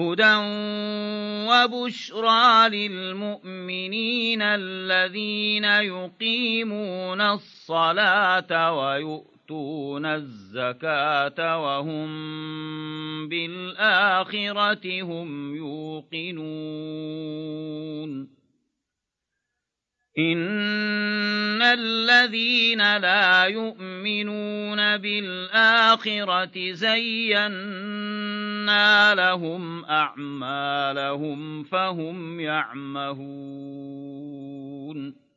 هدى وبشرى للمؤمنين الذين يقيمون الصلاة ويؤتون الزكاة وهم بالآخرة هم يوقنون إن الذين لا يؤمنون بالآخرة زينا لهم أعمالهم فهم يعمهون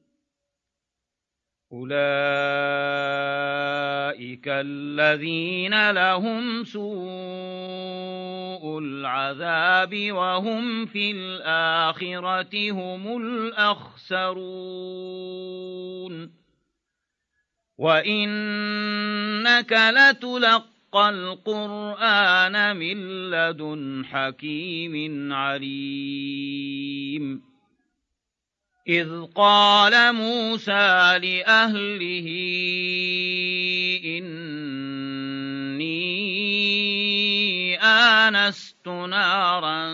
أولئك الذين لهم سوء العذاب وهم في الآخرة هم الأخسرون وإنك لتلقى القرآن من لدن حكيم عليم إذ قال موسى لأهله إني آنست نارا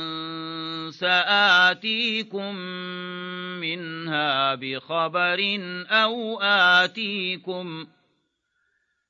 سآتيكم منها بخبر أو آتيكم ۖ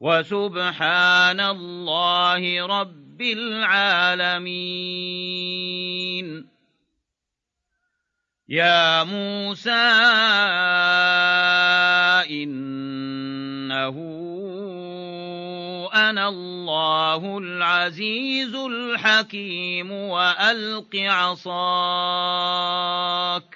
وسبحان الله رب العالمين يا موسى إنه أنا الله العزيز الحكيم وألق عصاك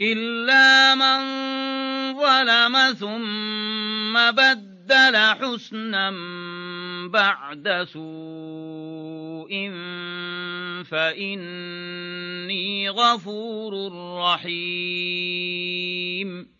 إلا من ظلم ثم بدل حسنا بعد سوء فإني غفور رحيم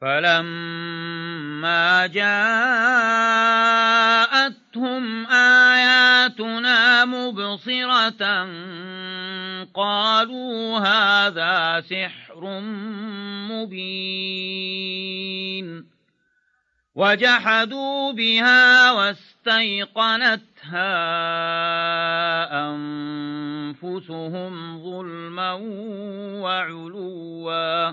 فلما جاءتهم آياتنا مبصرة قالوا هذا سحر مبين وجحدوا بها واستيقنتها أنفسهم ظلما وعلوا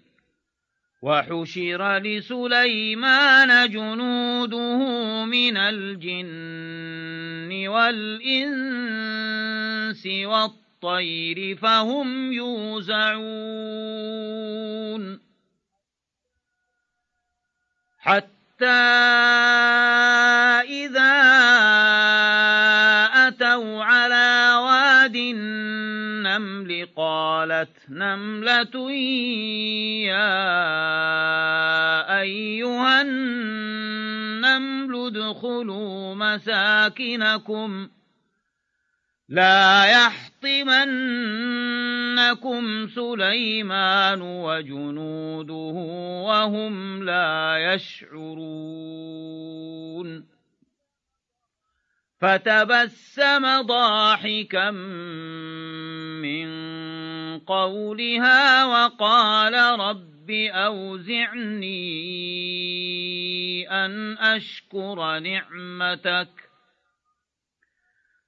وحشر لسليمان جنوده من الجن والإنس والطير فهم يوزعون حتى إذا قالت نملة يا أيها النمل ادخلوا مساكنكم لا يحطمنكم سليمان وجنوده وهم لا يشعرون فتبسم ضاحكا من قولها وقال رب أوزعني أن أشكر نعمتك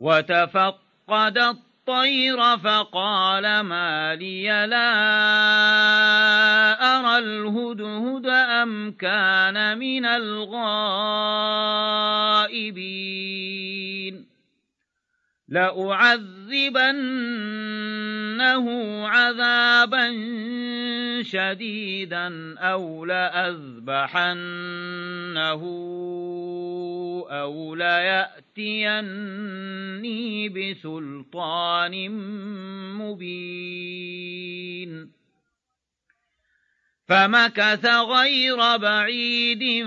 وتفقد الطير فقال ما لي لا أرى الهدهد أم كان من الغائبين لأعذبنه عذابا شديدا أو لأذبحنه أو ليأتيني بسلطان مبين فمكث غير بعيد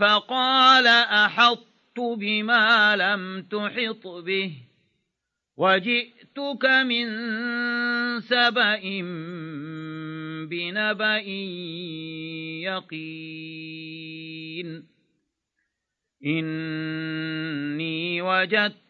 فقال أحط بما لم تحط به وجئتك من سبأ بنبأ يقين إني وجدت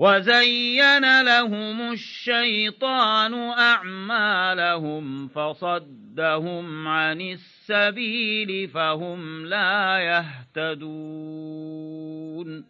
وزين لهم الشيطان أعمالهم فصدهم عن السبيل فهم لا يهتدون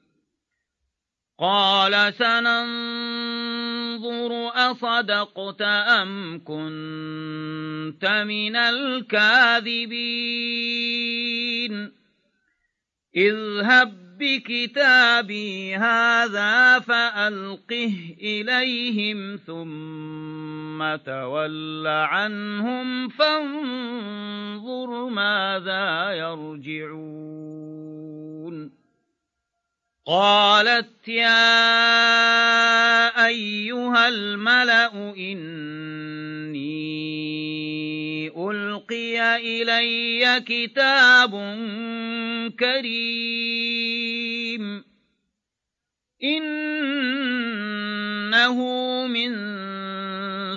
قال سننظر أصدقت أم كنت من الكاذبين اذهب بكتابي هذا فألقه إليهم ثم تول عنهم فانظر ماذا يرجعون قالت يا أيها الملأ إني ألقي إلي كتاب كريم إنه من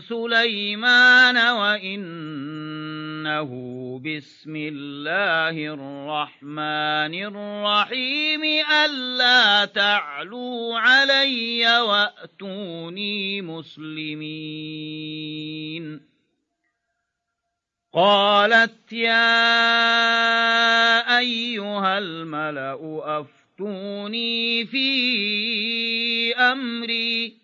سليمان وإنه بسم الله الرحمن الرحيم ألا تعلوا علي وأتوني مسلمين قالت يا أيها الملأ أفتوني في أمري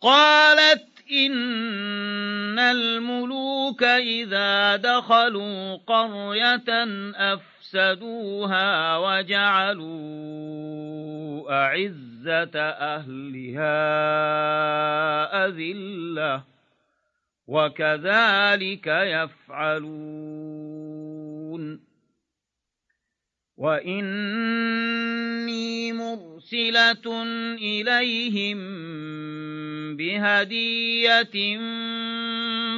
قالت إن الملوك إذا دخلوا قرية أفسدوها وجعلوا أعزة أهلها أذلة وكذلك يفعلون وإني مر مرسلة إليهم بهدية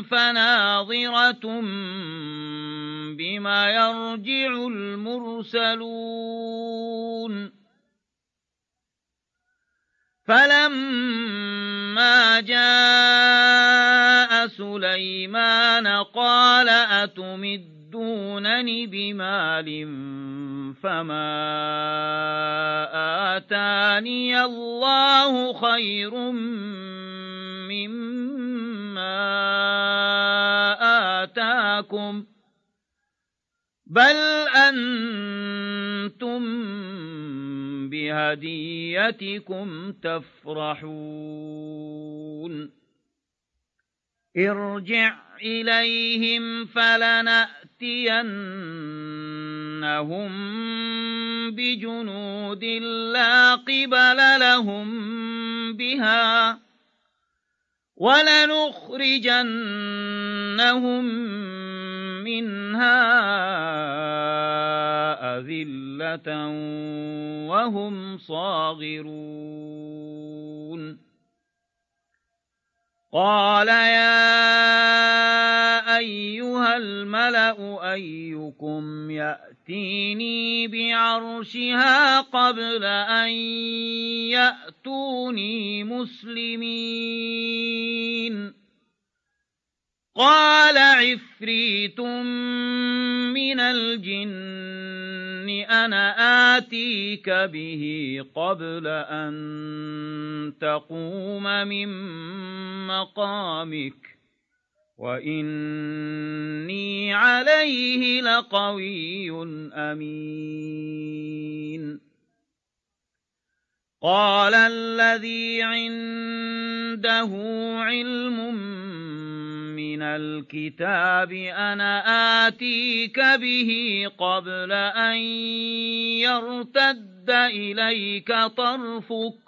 فناظرة بما يرجع المرسلون فلما جاء سليمان قال أتمد تمدونني بمال فما آتاني الله خير مما آتاكم بل أنتم بهديتكم تفرحون ارجع إليهم فلنأ لنأتينهم بجنود لا قبل لهم بها ولنخرجنهم منها أذلة وهم صاغرون قال يا أيها الملأ أيكم يأتيني بعرشها قبل أن يأتوني مسلمين قال عفريت من الجن أنا آتيك به قبل أن تقوم من مقامك وإني عليه لقوي أمين قال الذي عنده علم من الكتاب أنا آتيك به قبل أن يرتد إليك طرفك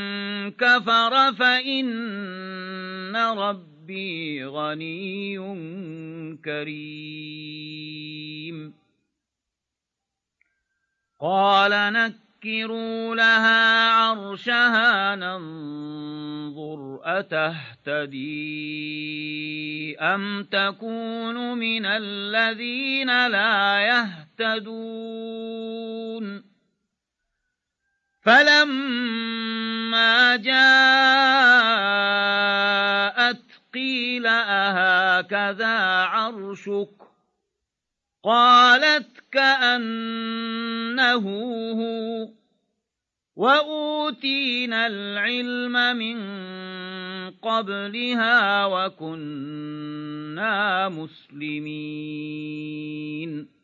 كفر فإن ربي غني كريم قال نكروا لها عرشها ننظر أتهتدي أم تكون من الذين لا يهتدون فلما جاءت قيل أهكذا عرشك قالت كأنه هو وأوتينا العلم من قبلها وكنا مسلمين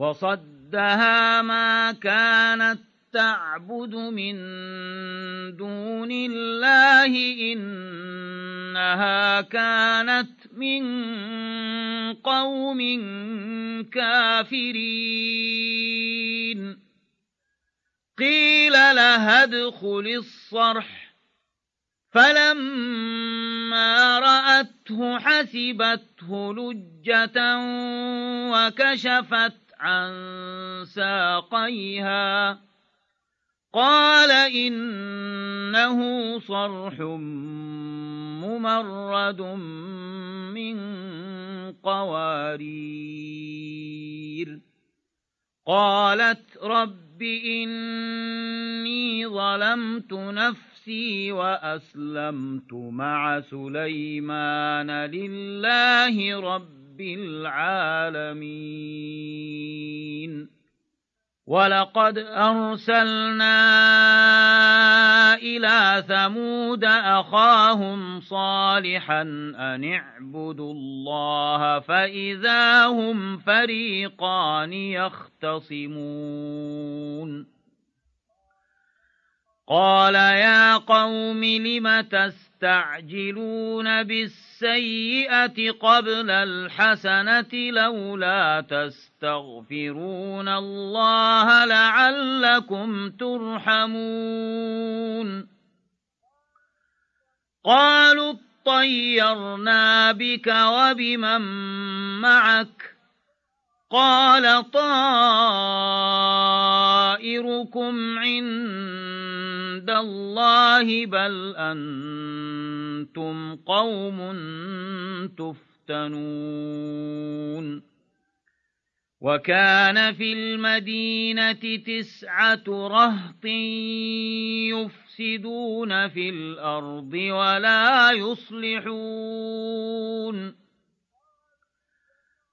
وصدها ما كانت تعبد من دون الله إنها كانت من قوم كافرين قيل لها ادخل الصرح فلما رأته حسبته لجة وكشفت عن ساقيها قال إنه صرح ممرد من قوارير قالت رب إني ظلمت نفسي وأسلمت مع سليمان لله رب رَبِّ الْعَالَمِينَ وَلَقَدْ أَرْسَلْنَا إِلَى ثَمُودَ أَخَاهُمْ صَالِحًا أَنِ اعْبُدُوا اللَّهَ فَإِذَا هُمْ فَرِيقَانِ يَخْتَصِمُونَ قَالَ يَا قَوْمِ لِمَ تستطيعون تستعجلون بالسيئة قبل الحسنة لولا تستغفرون الله لعلكم ترحمون قالوا اطيرنا بك وبمن معك قال طائركم عند عند الله بل أنتم قوم تفتنون وكان في المدينة تسعة رهط يفسدون في الأرض ولا يصلحون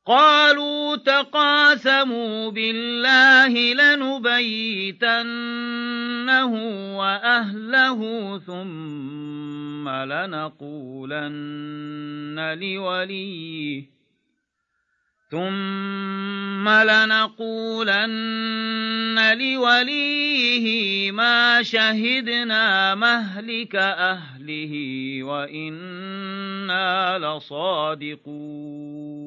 قالوا تقاسموا بالله لنبيتنه وأهله ثم لنقولن لوليه ثم لنقولن لوليه ما شهدنا مهلك أهله وإنا لصادقون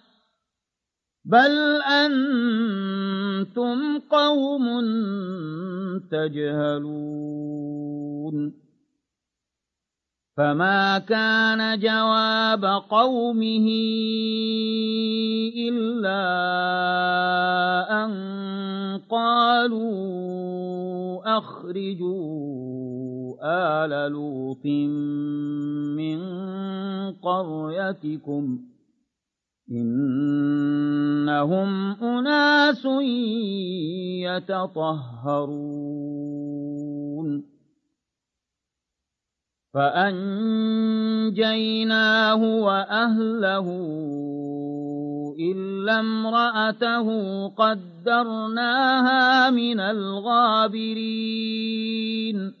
بل أنتم قوم تجهلون فما كان جواب قومه إلا أن قالوا أخرجوا آل لوط من قريتكم إنهم أناس يتطهرون فأنجيناه وأهله إلا امرأته قدرناها من الغابرين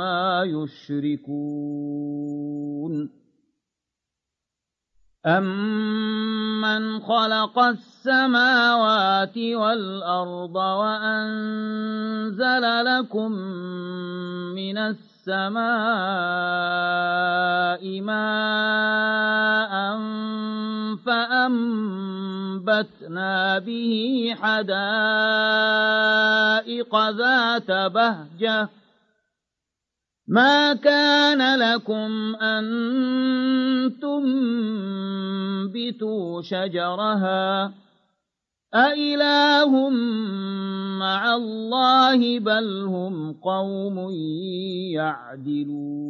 مَا يشركون أَمَّنْ خَلَقَ السَّمَاوَاتِ وَالْأَرْضَ وَأَنزَلَ لَكُم مِّنَ السَّمَاءِ مَاءً فَأَنبَتْنَا بِهِ حَدَائِقَ ذَاتَ بَهْجَةٍ ما كان لكم أن تنبتوا شجرها أإله مع الله بل هم قوم يعدلون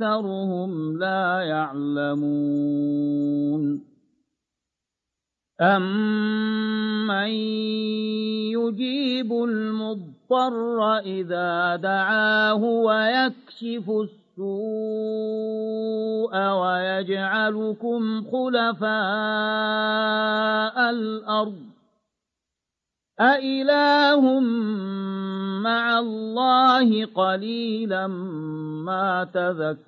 أكثرهم لا يعلمون أمن يجيب المضطر إذا دعاه ويكشف السوء ويجعلكم خلفاء الأرض أإله مع الله قليلا ما تذكر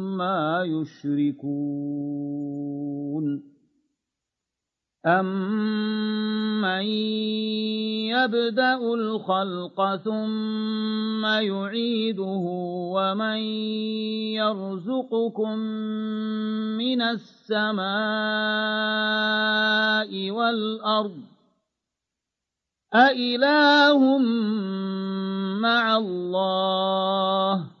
مَا يشركون أَمَّن يَبْدَأُ الْخَلْقَ ثُمَّ يُعِيدُهُ وَمَن يَرْزُقُكُم مِّنَ السَّمَاءِ وَالْأَرْضِ أَإِلَٰهٌ مَّعَ اللَّهِ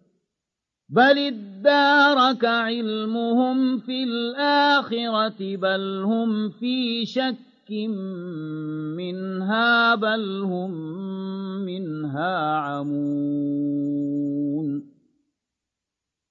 بل ادارك علمهم في الآخرة بل هم في شك منها بل هم منها عمون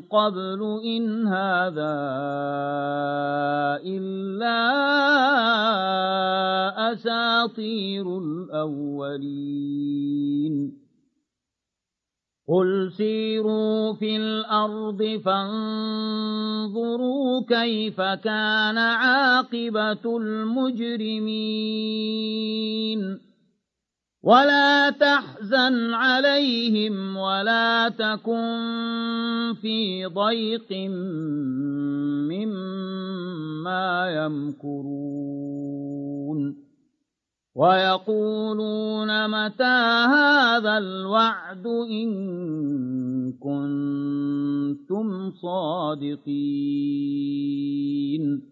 قبل إن هذا إلا أساطير الأولين قل سيروا في الأرض فانظروا كيف كان عاقبة المجرمين ولا تحزن عليهم ولا تكن في ضيق مما يمكرون ويقولون متى هذا الوعد إن كنتم صادقين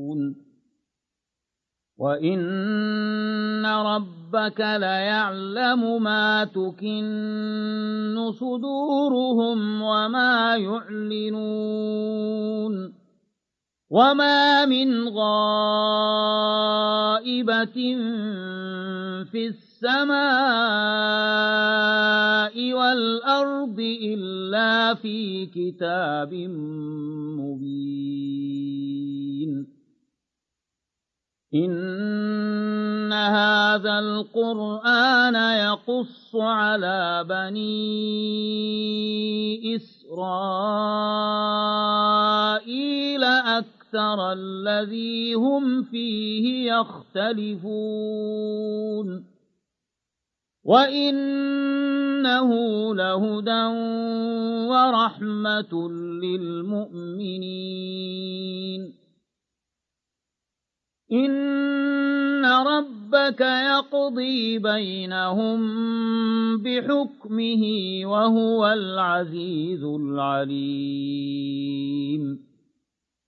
وَإِنَّ رَبَّكَ لَيَعْلَمُ مَا تُكِنُّ صُدُورُهُمْ وَمَا يُعْلِنُونَ وَمَا مِنْ غَائِبَةٍ فِي السَّمَاءِ وَالْأَرْضِ إِلَّا فِي كِتَابٍ مُبِينٍ إن هذا القرآن يقص على بني إسرائيل أكثر الذي هم فيه يختلفون وإنه لهدى ورحمة للمؤمنين إن ربك يقضي بينهم بحكمه وهو العزيز العليم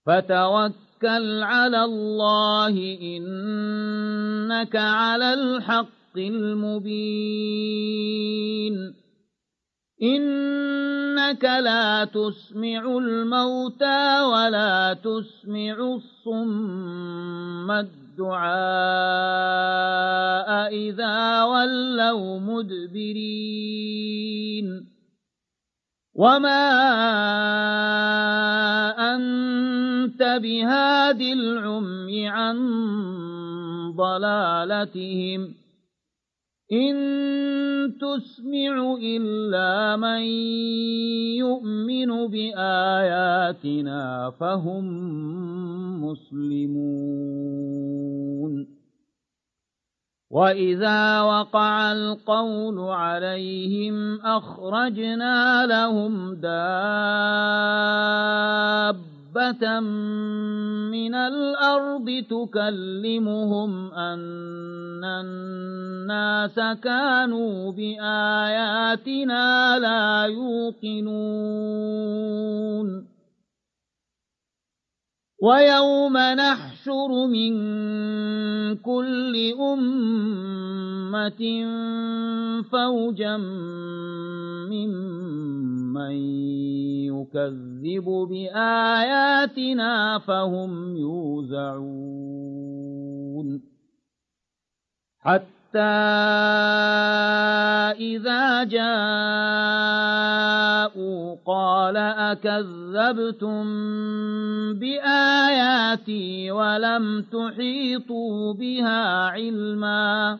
فتوكل على الله إنك على الحق المبين إنك لا تسمع الموتى ولا تسمع الصم الدعاء إذا ولوا مدبرين وما أنت بهاد العمي عن ضلالتهم إن تسمع إلا من يؤمن بآياتنا فهم مسلمون وإذا وقع القول عليهم أخرجنا لهم داب حبة من الأرض تكلمهم أن الناس كانوا بآياتنا لا يوقنون ويوم نحشر من كل أمة فوجا ممن يكذب بآياتنا فهم يوزعون حتى إذا جاءوا قال أكذبتم بآياتي ولم تحيطوا بها علماً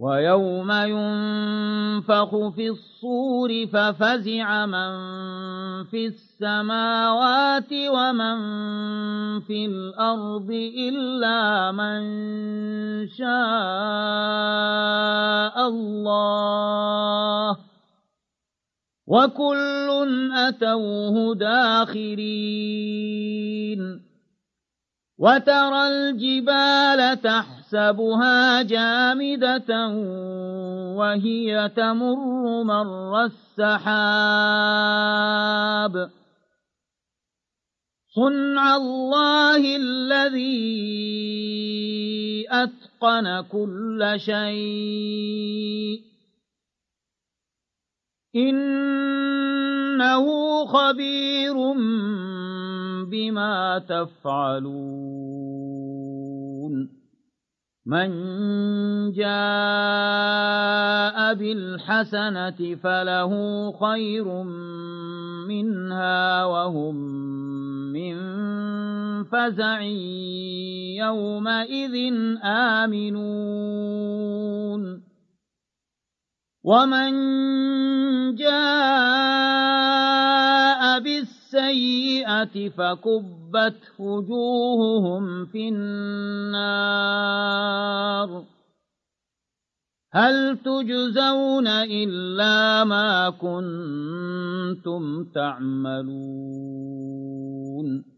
ويوم ينفخ في الصور ففزع من في السماوات ومن في الأرض إلا من شاء الله وكل أتوه داخرين وترى الجبال تحسبها جامدة وهي تمر مر السحاب صنع الله الذي أتقن كل شيء إنه خبير مبين بما تفعلون من جاء بالحسنة فله خير منها وهم من فزع يومئذ آمنون ومن جاء بالسنة السيئة فكبت وجوههم في النار هل تجزون إلا ما كنتم تعملون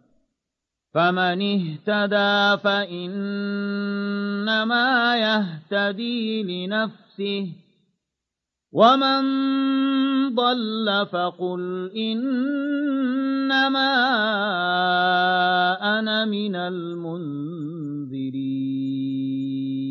فمن اهتدى فإنما يهتدي لنفسه ومن ضل فقل إنما أنا من المنذرين